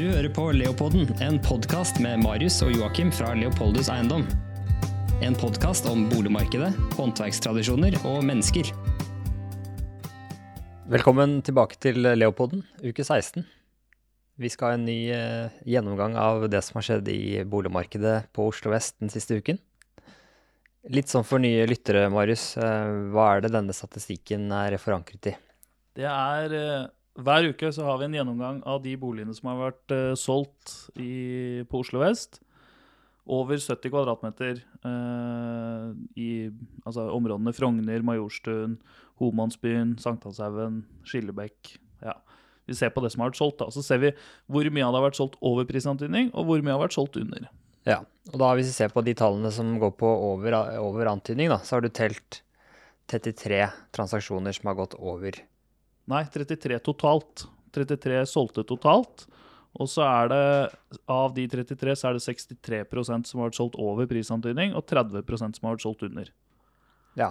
Du hører på Leopolden, en podkast med Marius og Joakim fra Leopoldus Eiendom. En podkast om boligmarkedet, håndverkstradisjoner og mennesker. Velkommen tilbake til Leopolden, uke 16. Vi skal ha en ny eh, gjennomgang av det som har skjedd i boligmarkedet på Oslo vest den siste uken. Litt sånn for nye lyttere, Marius. eh, hva er det denne statistikken er forankret i? Det er eh, Hver uke så har vi en gjennomgang av de boligene som har vært uh, solgt i, på Oslo vest. Over 70 kvadratmeter uh, i altså, områdene Frogner, Majorstuen, Homansbyen, Sankthanshaugen, Skillebekk. Ja. Vi ser på det som har vært solgt, da. Så ser vi hvor mye av det har vært solgt over prisantydning, og hvor mye har vært solgt under. Ja, og da hvis vi ser på de tallene som går på over, over antydning, da, så har du telt 33 transaksjoner som har gått over. Nei, 33 totalt. 33 solgte totalt. Og så er det av de 33 så er det 63% som har vært solgt over prisantydning, og 30% som har vært solgt under. Ja,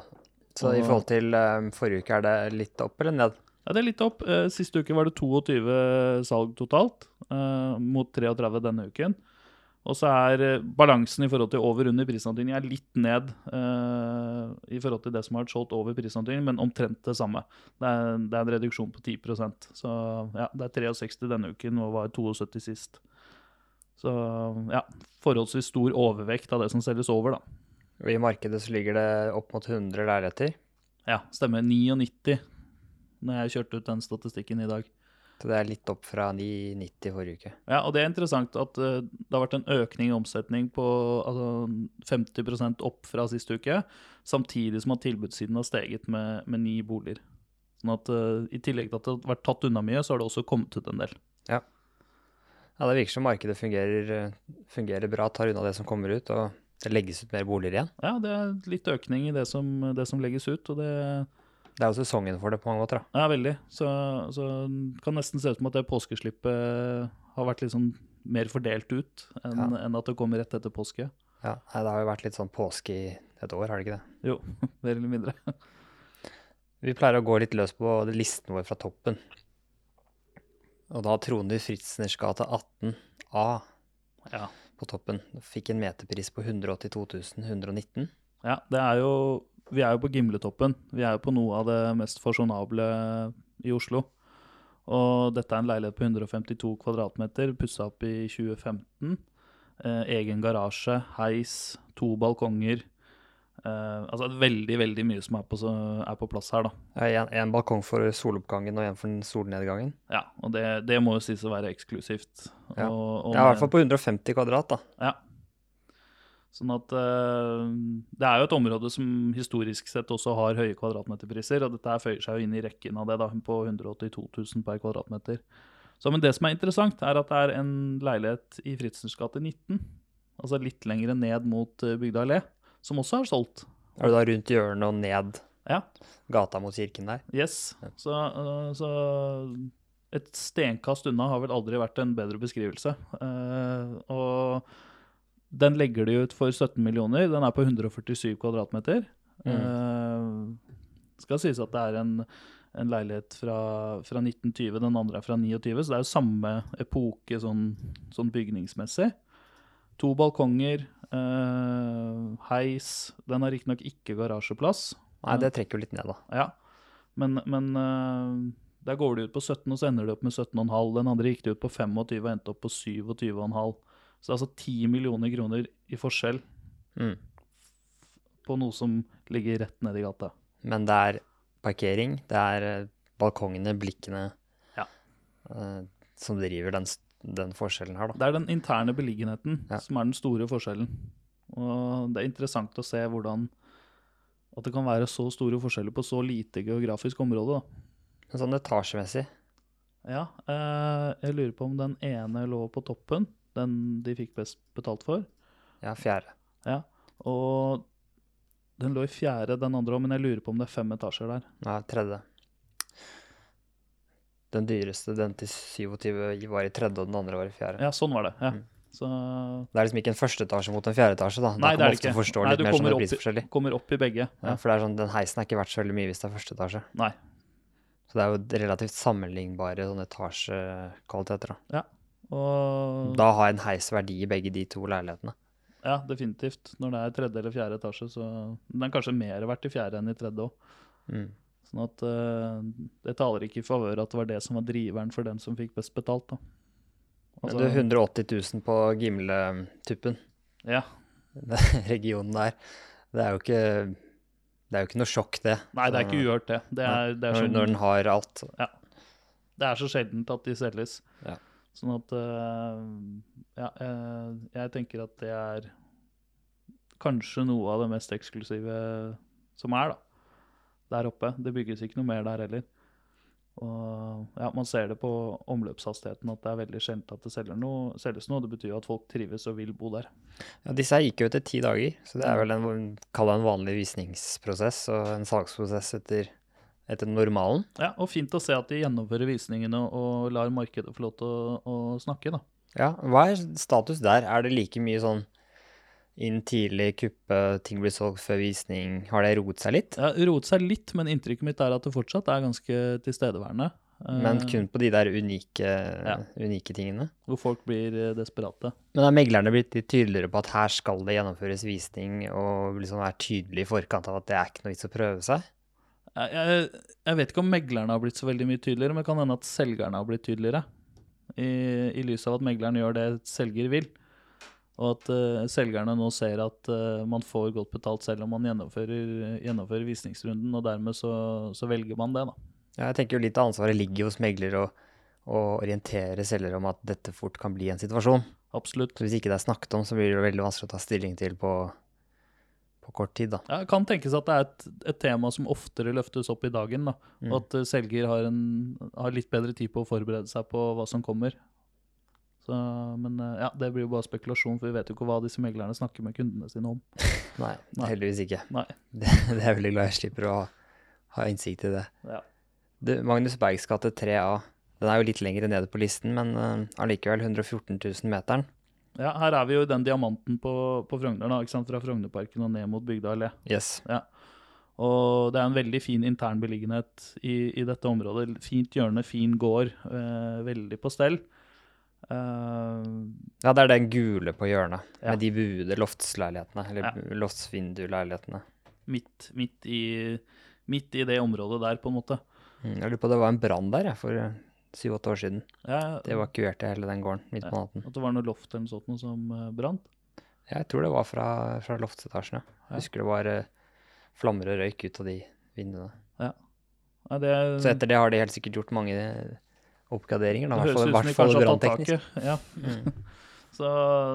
så i forhold til um, forrige uke er det litt opp eller ned? Ja, det er litt opp. Eh, Siste uke var det 22 salg totalt, uh, mot 33 denne uken. Og så er eh, balansen i forhold til over under prisantydning er litt ned uh, i forhold til det som har vært solgt over prisantydning, men omtrent det samme. Det er, det er en reduksjon på 10% Så ja, det er 63 denne uken og var 72 sist. Så ja, forholdsvis stor overvekt av det som selges over, da. I markedet så ligger det opp mot 100 deretter? Ja, stemmer. 99 når jeg kjørte ut den statistikken i dag. Så det er litt opp fra 990 forrige uke. Ja, og det er interessant at uh, det har vært en økning i omsetning på altså, 50% opp fra sist uke, samtidig som at tilbudssiden har steget med, med ni boliger. Sånn at uh, I tillegg til at det har vært tatt unna mye, så har det også kommet ut en del. Ja. ja det virker som markedet fungerer, eh, fungerer bra, tar unna det som kommer ut, og det legges ut mer boliger igjen. Ja, det er litt økning i det som, det som legges ut, og det det er jo sesongen for det på mange måter. da. Ja, veldig. Så, så kan nesten se ut som at det påskeslippet har vært litt sånn mer fordelt ut enn, ja. enn at det kommer rett etter påske. Ja, Det har jo vært litt sånn påske i et år, har det ikke det? Jo, mer eller mindre. Vi pleier å gå litt løs på listen vår fra toppen. Og da troner Fritzners gate 18A ja. på toppen. Fikk en meterpris på 182 119. Ja, det er jo vi er jo på Gimletoppen. Vi er jo på noe av det mest fasjonable i Oslo. Og dette er en leilighet på 152 kvadratmeter, pussa opp i 2015. Eh, egen garasje, heis, to balkonger. Eh, altså veldig, veldig mye som er på, er på plass her, da. En, en, balkong for soloppgangen og en for solnedgangen? Ja, og det, det må jo sies å være eksklusivt. Ja, og, og ja i hvert fall på 150 kvadrat, da. Ja, Sånn at uh, Det er jo et område som historisk sett også har høye kvadratmeterpriser, og dette føyer seg jo inn i rekken av det, da, på 182 000 per kvadratmeter. Så, men det som er interessant, er at det er en leilighet i Fritzens gate 19, altså litt lenger ned mot uh, Bygda allé, som også er solgt. Er du da rundt hjørnet og ned ja. gata mot kirken der? Yes. Så, uh, så, et stenkast unna har vel aldri vært en bedre beskrivelse. og den legger de ut for 17 millioner. Den er på 147 kvadratmeter. Mm. Uh, skal sies at det er en, en leilighet fra, fra, 1920, den andre er fra 29, så det er jo samme epoke sånn, sånn bygningsmessig. To balkonger, uh, heis. Den har riktignok ikke garasjeplass. Nei, det trekker jo litt ned, da. Ja, men, men uh, der går de ut på 17, og så ender de opp med 17,5. Den andre gikk de ut på 25 og endte opp på 27,5. Så det er altså 10 millioner kroner i forskjell mm. på noe som ligger rett nedi gata. Men det er parkering, det er eh, balkongene, blikkene, ja. uh, som driver den, den, forskjellen her, da. Det er den interne beliggenheten ja. som er den store forskjellen. Og det er interessant å se hvordan at det kan være så store forskjeller på så lite geografisk område. da. Sånn etasjemessig? Ja. Eh, jeg lurer på om den ene lå på toppen den de fikk best betalt for. Ja, fjerde. Ja, Og den lå i fjerde, den andre òg, men jeg lurer på om det er fem etasjer der. Nei, tredje. Den dyreste, den til 27, var i tredje, og den andre var i fjerde. Ja, sånn var det. ja. Mm. Så... Det er liksom ikke en første etasje mot en fjerde etasje, da. Nei, da kan man ofte forstå litt mer sånne prisforskjeller. kommer opp i begge. Ja. ja. For det er sånn, den heisen er ikke verdt så veldig mye hvis det er første etasje. Nei. Så det er jo relativt sammenlignbare sånne etasjekvaliteter, da. Ja. Og Da har en heis verdi i begge de to leilighetene. ja, definitivt. Når det er tredje eller fjerde etasje, så Den er kanskje mer verdt i fjerde enn i tredje òg. Mm. Sånn at uh, det taler ikke i favør at det var det som var driveren for den som fikk best betalt, da. Altså, du, 180 000 på Gimle-tuppen, ja. regionen der, det er jo ikke det er jo ikke noe sjokk, det. Nei, det er ikke uhørt, det. Det er, det er, så, når den har alt. det er så sjeldent at de selges. Ja. Sånn at eh, Ja, jeg tenker at det er kanskje noe av det mest eksklusive som er, da. Der oppe. Det bygges ikke noe mer der heller. Og ja, man ser det på omløpshastigheten at det er veldig sjelden at det noe, selges noe. Det betyr jo at folk trives og vil bo der. Ja, disse her gikk jo etter ti dager, så det er vel en, en vanlig visningsprosess og en salgsprosess etter, etter normalen. Ja, Og fint å se at de gjennomfører visningene og lar markedet få lov til å, å snakke, da. Ja, hva er status der? Er det like mye sånn inn tidlig, kuppe, ting blir solgt før visning? Har det roet seg litt? Ja, Roet seg litt, men inntrykket mitt er at det fortsatt er ganske tilstedeværende. Men Eh, kun på de der unike, Ja. unike tingene? Hvor folk blir eh, desperate. Men er meglerne blitt litt tydeligere på at her skal det gjennomføres visning, og liksom være tydelig i forkant av at det er ikke noe vits å prøve seg? Jeg, jeg, vet ikke om meglerne har blitt så veldig mye tydeligere, men det kan hende at selgerne har blitt tydeligere. I, i lys av at megleren gjør det selger vil. Og at uh, selgerne nå ser at uh, man får godt betalt selv om man gjennomfører, gjennomfører visningsrunden, og dermed så, så velger man det, da. Ja, jeg tenker jo litt av ansvaret ligger hos megler å, å orientere selger om at dette fort kan bli en situasjon. Absolutt. Så hvis ikke det er snakket om, så blir det veldig vanskelig å ta stilling til på, på kort tid, da. Ja, det kan tenkes at det er et, et tema som oftere løftes opp i dagen, da. Mm. Og at eh, selger har, en, har litt bedre tid på å forberede seg på hva som kommer. Så, men eh, ja, det blir jo bare spekulasjon, for vi vet jo ikke hva disse meglerne snakker med kundene sine om. Nei, Nei. heldigvis ikke. Nei. Det, det er veldig glad jeg slipper å ha, innsikt i det. Ja. Du, Magnus Bergs gate 3A, den er jo litt lenger nede på listen, men eh, allikevel 114 000 meteren. Ja, her er vi jo i den diamanten på, på Frogner, da, ikke sant? fra Frognerparken og ned mot Bygda allé. Yes. Og det er en veldig fin intern beliggenhet i, i dette området. Fint hjørne, fin gård, eh, veldig på stell. Eh, Ja, det er den gule på hjørnet, Ja. med de buede loftsleilighetene, eller Ja. ja. loftsvinduleilighetene. midt, midt, i, midt i det området der, på en måte. Mm, jeg lurer på det var en brann der, jeg, for syv-åtte år siden. Ja, Det evakuerte hele den gården midt på natten. At det var noe loft eller noe sånt noe som eh, brant. Jeg tror det var fra, fra loftsetasjene. Ja. Jeg husker det var eh, flammer og røyk ut av de vinduene. Ja, det, Så etter det har de helt sikkert gjort mange eh, oppgraderinger. Da, det i hvert høres fall- ut som de kanskje har tatt taket. Ja. Mm. Så,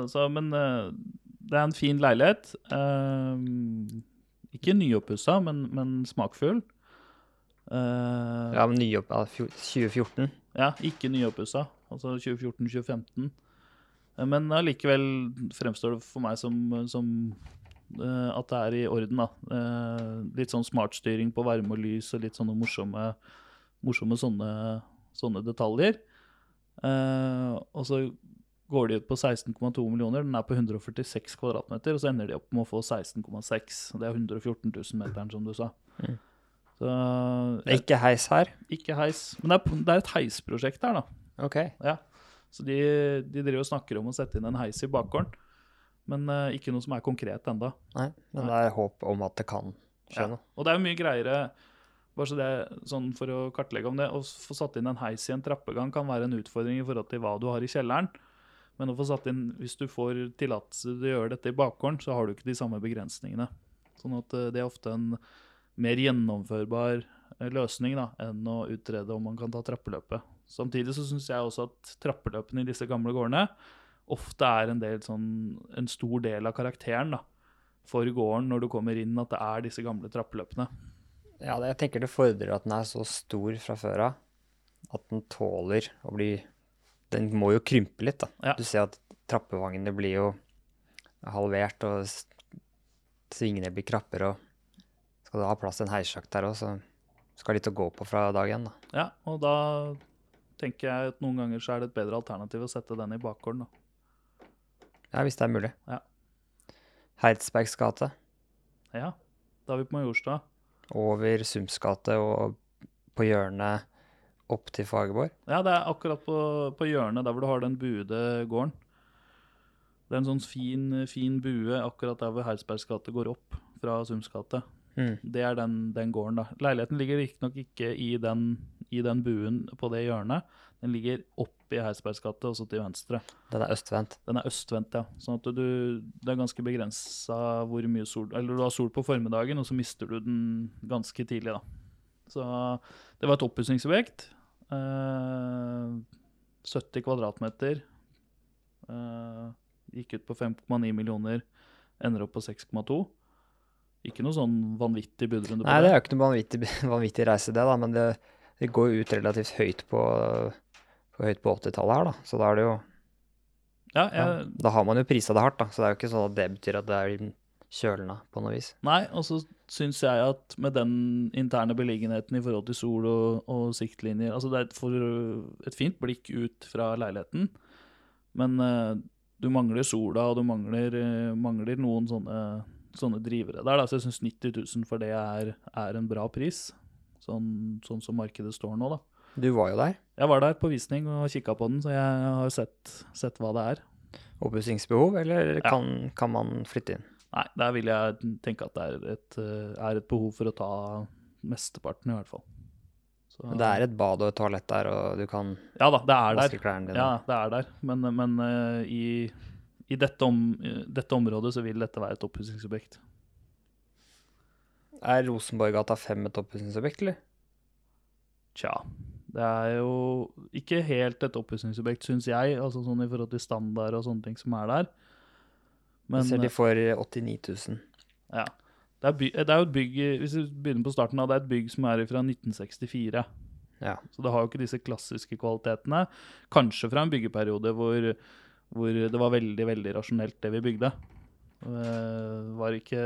så, men det er en fin leilighet. Eh, ikke nyoppussa, men, men smakfull. Uh, Ja, men nye opp, ja, fjo- 2014. Ja, ikke nyoppussa. Altså 2014-2015. Eh, Men allikevel fremstår det for meg som, som eh, at det er i orden, da. Eh, litt sånn smartstyring på varme og lys og litt sånne morsomme, morsomme sånne, sånne detaljer. Eh, og så går de ut på 16,2 millioner. Den er på 146 kvadratmeter, og så ender de opp med å få 16,6. Det er 114 000 meteren, som du sa. Mm. Så Det er ikke heis her. ikke heis. Men det er, det er et heisprosjekt her, da. Ok. Ja. Så de, de driver og snakker om å sette inn en heis i bakgården. Men uh, ikke noe som er konkret ennå. Nei, men det er håp om at det kan skje Ja. Og det er jo mye greiere bare så det, sånn For å kartlegge om det, å få satt inn en heis i en trappegang kan være en utfordring i forhold til hva du har i kjelleren. Men å få satt inn, hvis du får tillatelse til å gjøre dette i bakgården, så har du ikke de samme begrensningene. Sånn at eh, det er ofte en mer gjennomførbar eh, løsning da, enn å utrede om man kan ta trappeløpet. Samtidig så syns jeg også at trappeløpene i disse gamle gårdene ofte er en, del sånn, en stor del av karakteren da, for gården når du kommer inn, at det er disse gamle trappeløpene. Ja, jeg tenker det fordrer at den er så stor fra før av at den tåler å bli Den må jo krympe litt, da. Ja. Du ser at trappevangene blir jo halvert, og svingene blir krappere, og skal du ha plass til en heissjakt der òg, så skal litt å gå på fra dag én, da. Ja, og da tenker jeg at noen ganger så er det et bedre alternativ å sette den i bakgården. da. Ja, hvis det er mulig. Ja. Heidsbergs gate Ja, da er vi på Majorstua. over Sums gate og på hjørnet opp til Fagerborg. Ja, det er akkurat på, på hjørnet der hvor du har den buede gården. Det er en sånn fin, fin bue akkurat der hvor Heisbergs gate går opp fra Sums gate. Mm. Det er den, den gården, da. Leiligheten ligger riktignok ikke i den, i den buen på det hjørnet. Den ligger oppe i Heisbergs gate, også til venstre. Den er østvendt. Den er østvendt, ja. Sånn at du, det er ganske begrensa hvor mye sol Eller du har sol på formiddagen, og så mister du den ganske tidlig, da. Så det var et oppussingsobjekt. Eh, 70 kvadratmeter. Eh, gikk ut på 5,9 millioner, ender opp på 6,2. Ikke noe sånn vanvittig budrunde Nei, det er jo ikke noe vanvittig, vanvittig reise, det, da, men det, det går jo ut relativt høyt på, på, på 80-tallet her, da. Så da er det jo Ja, ja, jeg, Da har man jo prisa det hardt, da. Så det er jo ikke sånn at det betyr at det er kjølende på noe vis. Nei, og så syns jeg at med den interne beliggenheten i forhold til sol og, og siktlinjer Altså det er et, for, et fint blikk ut fra leiligheten, men uh, du mangler sola, og du mangler, uh, mangler noen sånne, sånne drivere der. Da. Så jeg syns 90 000 for det er, er en bra pris, sånn, sånn som markedet står nå, da. Du var jo der. Jeg var der på visning og kikka på den, så jeg har sett, sett hva det er. Oppussingsbehov, eller Ja. kan, kan man flytte inn? Nei, der vil jeg tenke at det er et, er et behov for å ta mesteparten, i hvert fall. Så, det er et bad og et toalett der, og du kan Ja da, det er der. vaske klærne dine. Ja, det er der. Men, men eh, i, i dette, om, dette området så vil dette være et oppussingsobjekt. Er Rosenborggata 5 et oppussingsobjekt, eller? Tja. Det er jo ikke helt et oppussingsobjekt, syns jeg, altså sånn i forhold til standard og sånne ting som er der. Men, ser de eh, får 89 000. ja. Det er, by, det er jo et bygg Hvis vi begynner på starten, det er et bygg som er fra 1964. Ja. Så det har jo ikke disse klassiske kvalitetene. Kanskje fra en byggeperiode hvor, hvor det var veldig veldig rasjonelt, det vi bygde. Eh, var ikke,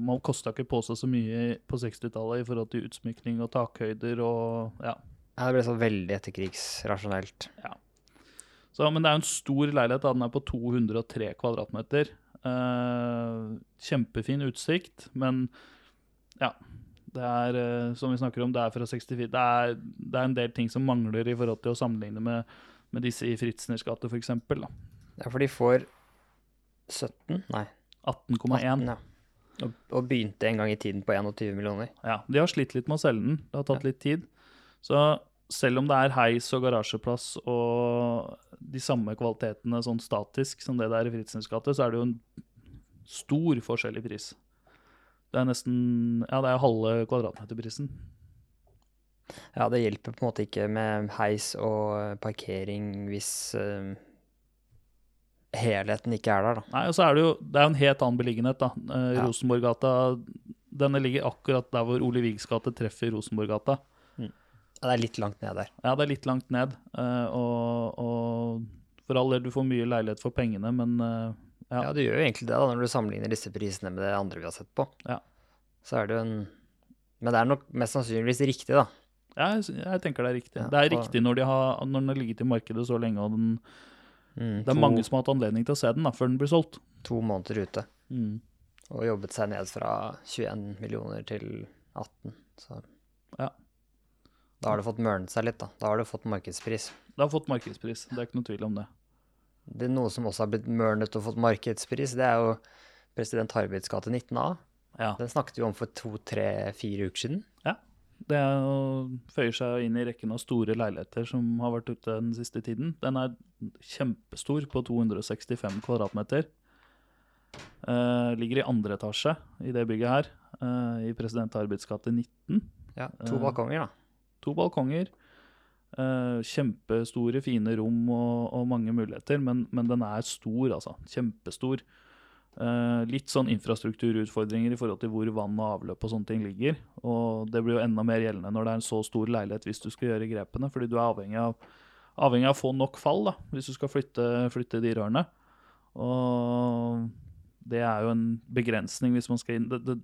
man kosta ikke på seg så mye på 60-tallet i forhold til utsmykning og takhøyder og ja. Ja, Det ble så veldig etterkrigsrasjonelt. Så, men det er jo en stor leilighet. da, Den er på 203 kvadratmeter. Eh, kjempefin utsikt, men ja. Det er, eh, som vi snakker om, det er fra 64. Det er, det er en del ting som mangler i forhold til å sammenligne med, med disse i Fritzners gate, f.eks. Ja, for de får 17? Nei. 18,1. ja. Og, og begynte en gang i tiden på 21 millioner. Ja, de har slitt litt med å selge den. Det har tatt litt tid. Så selv om det er heis og garasjeplass og de samme kvalitetene sånn statisk som det der i Fritzens gate, så er det jo en stor forskjell i pris. Det er nesten Ja, det er halve kvadratmeterprisen. Ja, det hjelper på en måte ikke med heis og parkering hvis eh, helheten ikke er der, da. Nei, og så er det jo Det er jo en helt annen beliggenhet, da. Eh, Ja. Rosenborggata Denne ligger akkurat der hvor Ole Vigs gate treffer Rosenborggata. Ja, det er litt langt ned der. Ja, det er litt langt ned. eh, og, og for all del, du får mye leilighet for pengene, men eh, Ja. Ja. du gjør jo egentlig det da, når du sammenligner disse prisene med det andre vi har sett på. Ja. Så er det jo en Men det er nok mest sannsynligvis riktig, da. jeg, jeg tenker det er riktig. Ja, det er og- riktig når, de har, når den har ligget i markedet så lenge, og den, Mm, det er to, mange som har hatt anledning til å se den da, før den blir solgt. to måneder ute. Mm. Og jobbet seg ned fra 21 millioner til 18. Så Ja. da har det fått mørnet seg litt, da. Da har det fått markedspris. Det har fått markedspris, det er ikke noe tvil om det. Det er Noe som også har blitt mørnet og fått markedspris, det er jo president Harbids gate 19A. Ja. Den snakket vi om for to, tre, fire uker siden. Det er føyer seg inn i rekken av store leiligheter som har vært ute den siste tiden. Den er kjempestor, på 265 kvadratmeter. Uh, ligger i andre etasje i det bygget her, uh, i President Arbeids gate 19. Ja, To uh, balkonger, da. To balkonger. kjempestore, fine rom og, og mange muligheter, men, men den er stor, altså. Kjempestor. Eh, litt sånn infrastrukturutfordringer i forhold til hvor vann og avløp og sånne ting ligger. Og det blir jo enda mer gjeldende når det er en så stor leilighet hvis du skal gjøre grepene, fordi du er avhengig av, avhengig av å få nok fall da, hvis du skal flytte, flytte de rørene. Og det er jo en begrensning hvis man skal inn. Det, det,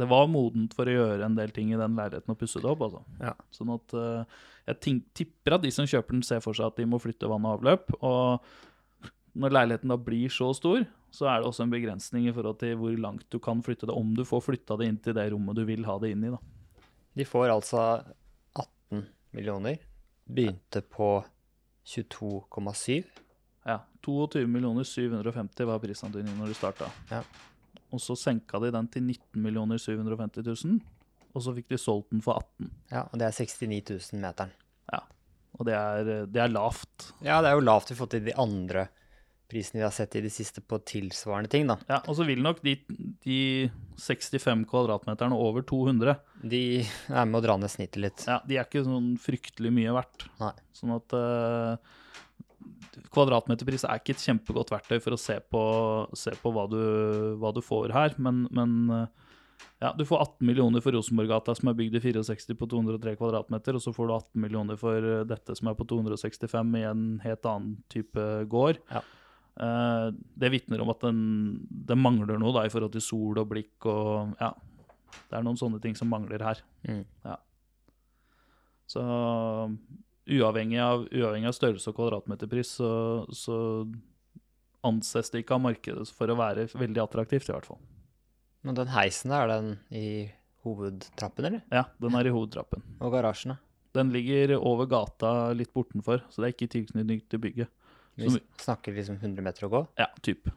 det var modent for å gjøre en del ting i den leiligheten og pusse det opp, altså. Ja. Sånn at uh, jeg tipper at de som kjøper den, ser for seg at de må flytte vann og avløp. Og når leiligheten da blir så stor, så er det også en begrensning i forhold til hvor langt du kan flytte det, om du får flytta det inn til det rommet du vil ha det inn i. da. De får altså 18 millioner. begynte på 22,7. Ja, 22 750 var prisantydningen når de starta. Ja. Og så senka de den til 19 750 000, og så fikk de solgt den for 18. Ja, og det er 69 000 meteren. Ja, og det er, det er lavt. Ja, det er jo lavt i forhold til de andre prisene vi har sett i det siste på tilsvarende ting, da. Ja, Og så vil nok de, de 65 kvadratmeterne over 200 De er med å dra ned snittet litt. ja, De er ikke sånn fryktelig mye verdt. Nei. Sånn at uh, Kvadratmeterpris er ikke et kjempegodt verktøy for å se på, se på hva, du, hva du får her, men, men uh, ja, du får 18 millioner for Rosenborggata, som er bygd i 64 på 203 kvadratmeter, og så får du 18 millioner for eh, dette som er på 265 i en helt annen type gård. Ja. Eh, det vitner om at den, det mangler noe da, i forhold til sol og blikk og ja. Det er noen sånne ting som mangler her. Mm. Så uavhengig av, uavhengig av størrelse og kvadratmeterpris, så, så anses det ikke av markedet for å være veldig attraktivt, i hvert fall. Men den heisen, er den i hovedtrappen, eller? Ja, den er i hovedtrappen. Og garasjen, da? Den ligger over gata litt bortenfor, så det er ikke tilknytning til bygget. Vi snakker liksom 100 meter å gå. Ja, typ.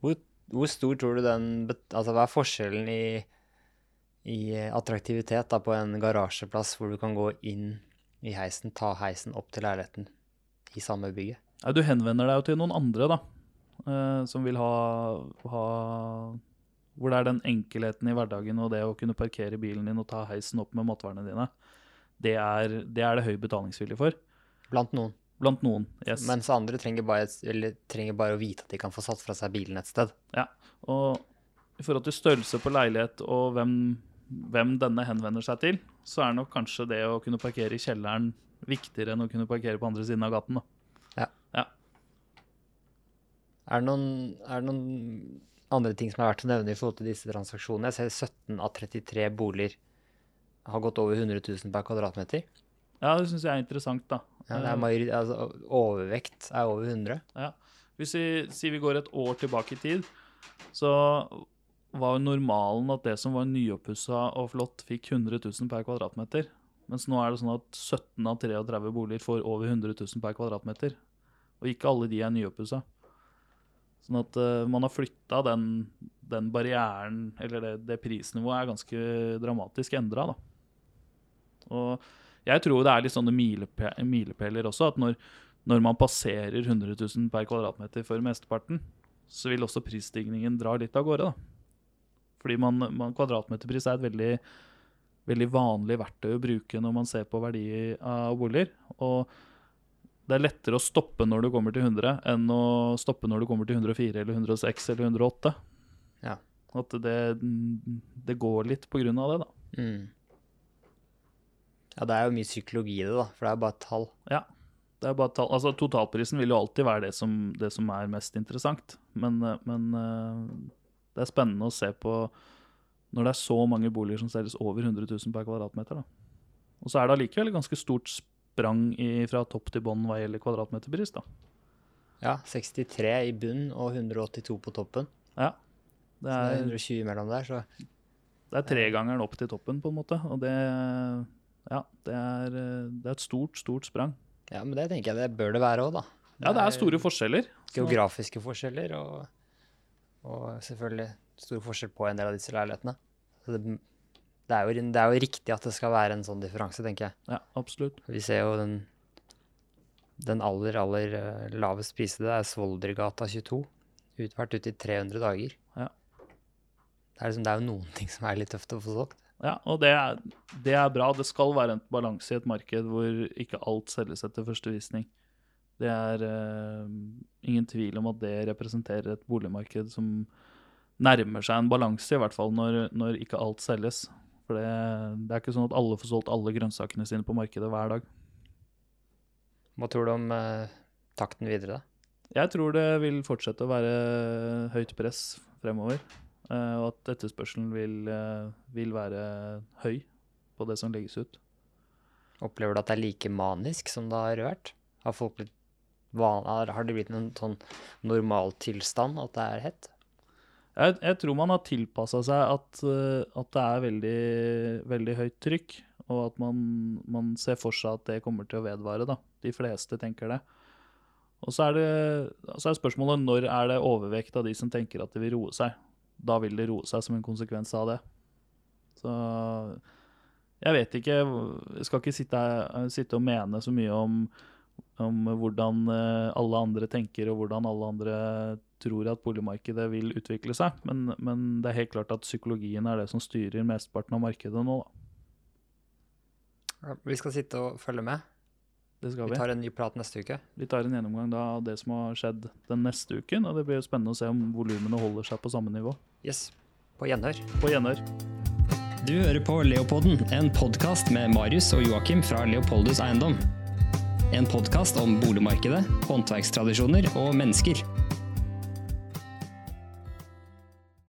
Hvor, hvor stor tror du den Altså, hva er forskjellen i, i attraktivitet da på en garasjeplass hvor du kan gå inn i heisen, ta heisen opp til leiligheten i samme bygget? Ja, du henvender deg jo til noen andre, da, eh, som vil ha, ha Hvor det er den enkelheten i hverdagen og det å kunne parkere bilen din og ta heisen opp med matvarene dine, det er det, er det høy betalingsvilje for. Blant noen. Blant noen. Yes. Mens andre trenger bare, eller, trenger bare å vite at de kan få satt fra seg bilen et sted. Ja, Og i forhold til størrelse på leilighet og hvem, hvem denne henvender seg til, så er nok kanskje det å kunne parkere i kjelleren viktigere enn å kunne parkere på andre siden av gaten. Da. Er det noen, er det noen andre ting som er verdt å nevne i forhold til disse transaksjonene? Jeg ser 17 av 33 boliger har gått over 100 000 per kvadratmeter. Ja, det syns jeg er interessant, da. Ja, det er major, altså, overvekt er over 100. Ja. Hvis vi sier vi går et år tilbake i tid, så var jo normalen at det som var nyoppussa og flott, fikk 100 000 per kvadratmeter. Mens nå er det sånn at 17 av 33 boliger får over 100 000 per kvadratmeter. Og ikke alle de er nyoppussa. Sånn at uh, man har flytta den, den barrieren, eller det, det prisnivået, er ganske dramatisk endra, da. Og jeg tror det er litt sånne milepæler også, at når, når man passerer 100 000 per kvadratmeter for mesteparten, så vil også prisstigningen dra litt av gårde. Da. Fordi man, man, kvadratmeterpris er et veldig, veldig vanlig verktøy å bruke når man ser på verdi av boliger. Og det er lettere å stoppe når du kommer til 100, enn å stoppe når du kommer til 104 eller 106 eller 108. Ja. At det, det går litt på grunn av det, da. Mm. Ja, det er jo mye psykologi i det, da, for det er jo bare et tall. Ja. Det er bare tall. Altså, totalprisen vil jo alltid være det som, det som er mest interessant. Men, eh, men eh, det er spennende å se på når det er så mange boliger som selges over 100 000 per kvadratmeter. Da. Og så er det allikevel et ganske stort sprang i, fra topp til bånn hva gjelder kvadratmeterpris. Da. Ja, 63 i bunn og 182 på toppen. Ja. Det Så det er er, 120 mellom der, så det er tregangeren opp til toppen, på en måte. Og det, ja, det, er, eh, det er et stort, stort sprang. Ja, men det tenker jeg det bør det være òg, da. Ja, det er store forskjeller. Geografiske forskjeller og, og selvfølgelig stor forskjell på en del av disse leilighetene. Det, det, er jo, det er jo riktig at det skal være en sånn differanse, tenker jeg. Ja, absolutt. Vi ser jo den, den aller, aller eh, lavest prisede er Svoldergata 22. Utvært ut i 300 dager. Ja. Det er, liksom, det er jo noen ting som er litt tøft å få solgt. Ja, og det er, det er bra. Det skal være en balanse i et marked hvor ikke alt selges etter første visning. Det er uh, ingen tvil om at det representerer et boligmarked som nærmer seg en balanse, i hvert fall når, når ikke alt selges. For det, det er ikke sånn at alle får solgt alle grønnsakene sine på markedet hver dag. Hva tror du om uh, takten videre, da? Jeg tror det vil fortsette å være høyt press fremover. Eh, og at etterspørselen vil, eh, vil være høy på det som legges ut. Opplever du at det er like manisk som det har vært? Har blitt van har har det blitt en sånn normaltilstand at det er hett? Jeg, jeg tror man har tilpassa seg at, eh, at det er veldig, veldig høyt trykk. og at man, man ser for seg at det kommer til å vedvare. da. De fleste tenker det. Og så er, det, så er spørsmålet når er det overvekt av de som tenker at det vil roe seg. Da vil det roe seg som en konsekvens av det. Så jeg vet ikke Jeg skal ikke sitte, sitte og mene så mye om, om hvordan eh, alle andre tenker og hvordan alle andre tror at boligmarkedet vil utvikle seg. Men, men det er helt klart at psykologien er det som styrer mesteparten av markedet nå. Da. Vi skal sitte og følge med. Det skal Vi vi. tar en ny prat neste uke. Vi tar en gjennomgang da av det som har skjedd den neste uken. Og det blir jo spennende å se om volumene holder seg på samme nivå. Yes. På gjenhør. På gjenhør. Du hører på Leopolden, en podkast med Marius og Joakim fra Leopoldus Eiendom. En podkast om boligmarkedet, håndverkstradisjoner og mennesker.